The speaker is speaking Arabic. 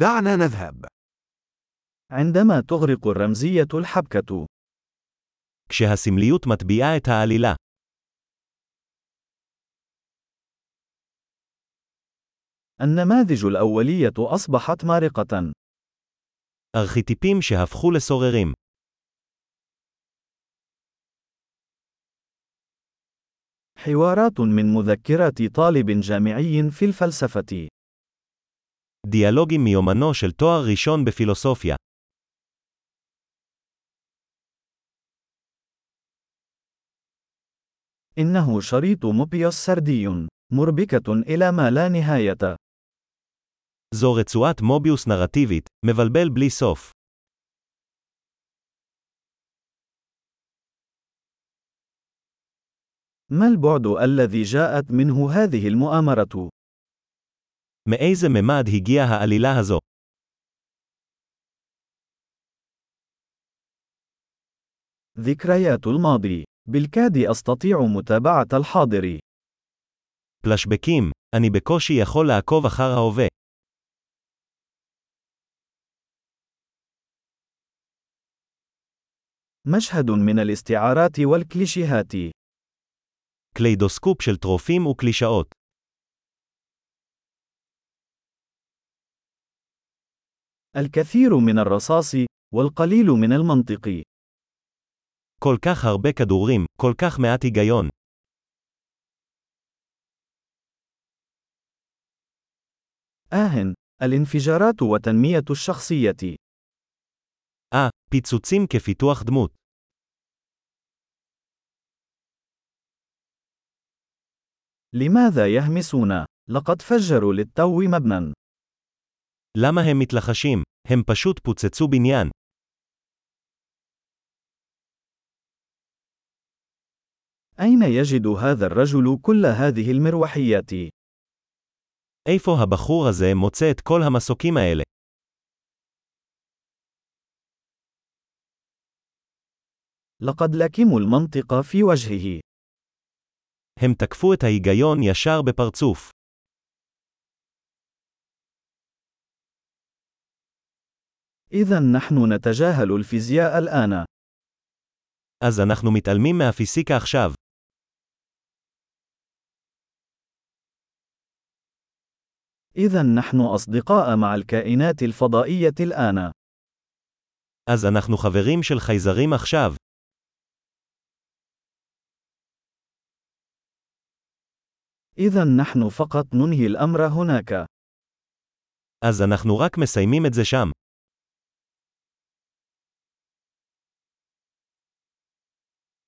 دعنا نذهب. عندما تغرق الرمزية الحبكة. כשהסמליות מטביעה את העלילה. النماذج الأولية أصبحت مارقة. ארכיטיפים שהפכו לסוררים. حوارات من مذكرات طالب جامعي في الفلسفة. דיאלוגים מיומנו של תואר ראשון בפילוסופיה. إنه شريط موبيوس سردي، مربكة إلى ما لا نهاية. זו רצועת מוביוס נרטיבית, מבלבל בלי סוף. ما البعد الذي جاءت منه هذه المؤامرة؟ מאיזה ממד הגיעה העלילה הזו? ذكريات الماضي. بالكاد أستطيع متابعة الحاضر. פלשבקים, אני בקושי יכול לעקוב אחר ההווה. مشهد من الاستعارات والكليشيهات. קליידוסקופ של טרופים וקלישאות. الكثير من الرصاص، والقليل من المنطق. כל כך הרבה כדורים, כל כך מעט היגיון. آه، الانفجارات وتنمية الشخصية. אה, פיצוצים כפיתוח דמות. لماذا يهمسون؟ لقد فجروا للتو مبنى. למה הם מתלחשים? הם פשוט פוצצו בניין. أين يجد هذا الرجل كل هذه المروحيات؟ איפה הבחור הזה מוצא את כל המסוקים האלה? لقد لكموا المنطق في وجهه. הם תקפו את ההיגיון ישר בפרצוף. إذا نحن نتجاهل الفيزياء الآن. אז אנחנו מתעלמים מהפיסיקה עכשיו. إذا نحن أصدقاء مع الكائنات الفضائية الآن. אז אנחנו חברים של חייזרים עכשיו. إذا نحن فقط ننهي الأمر هناك. אז אנחנו רק מסיימים את זה שם.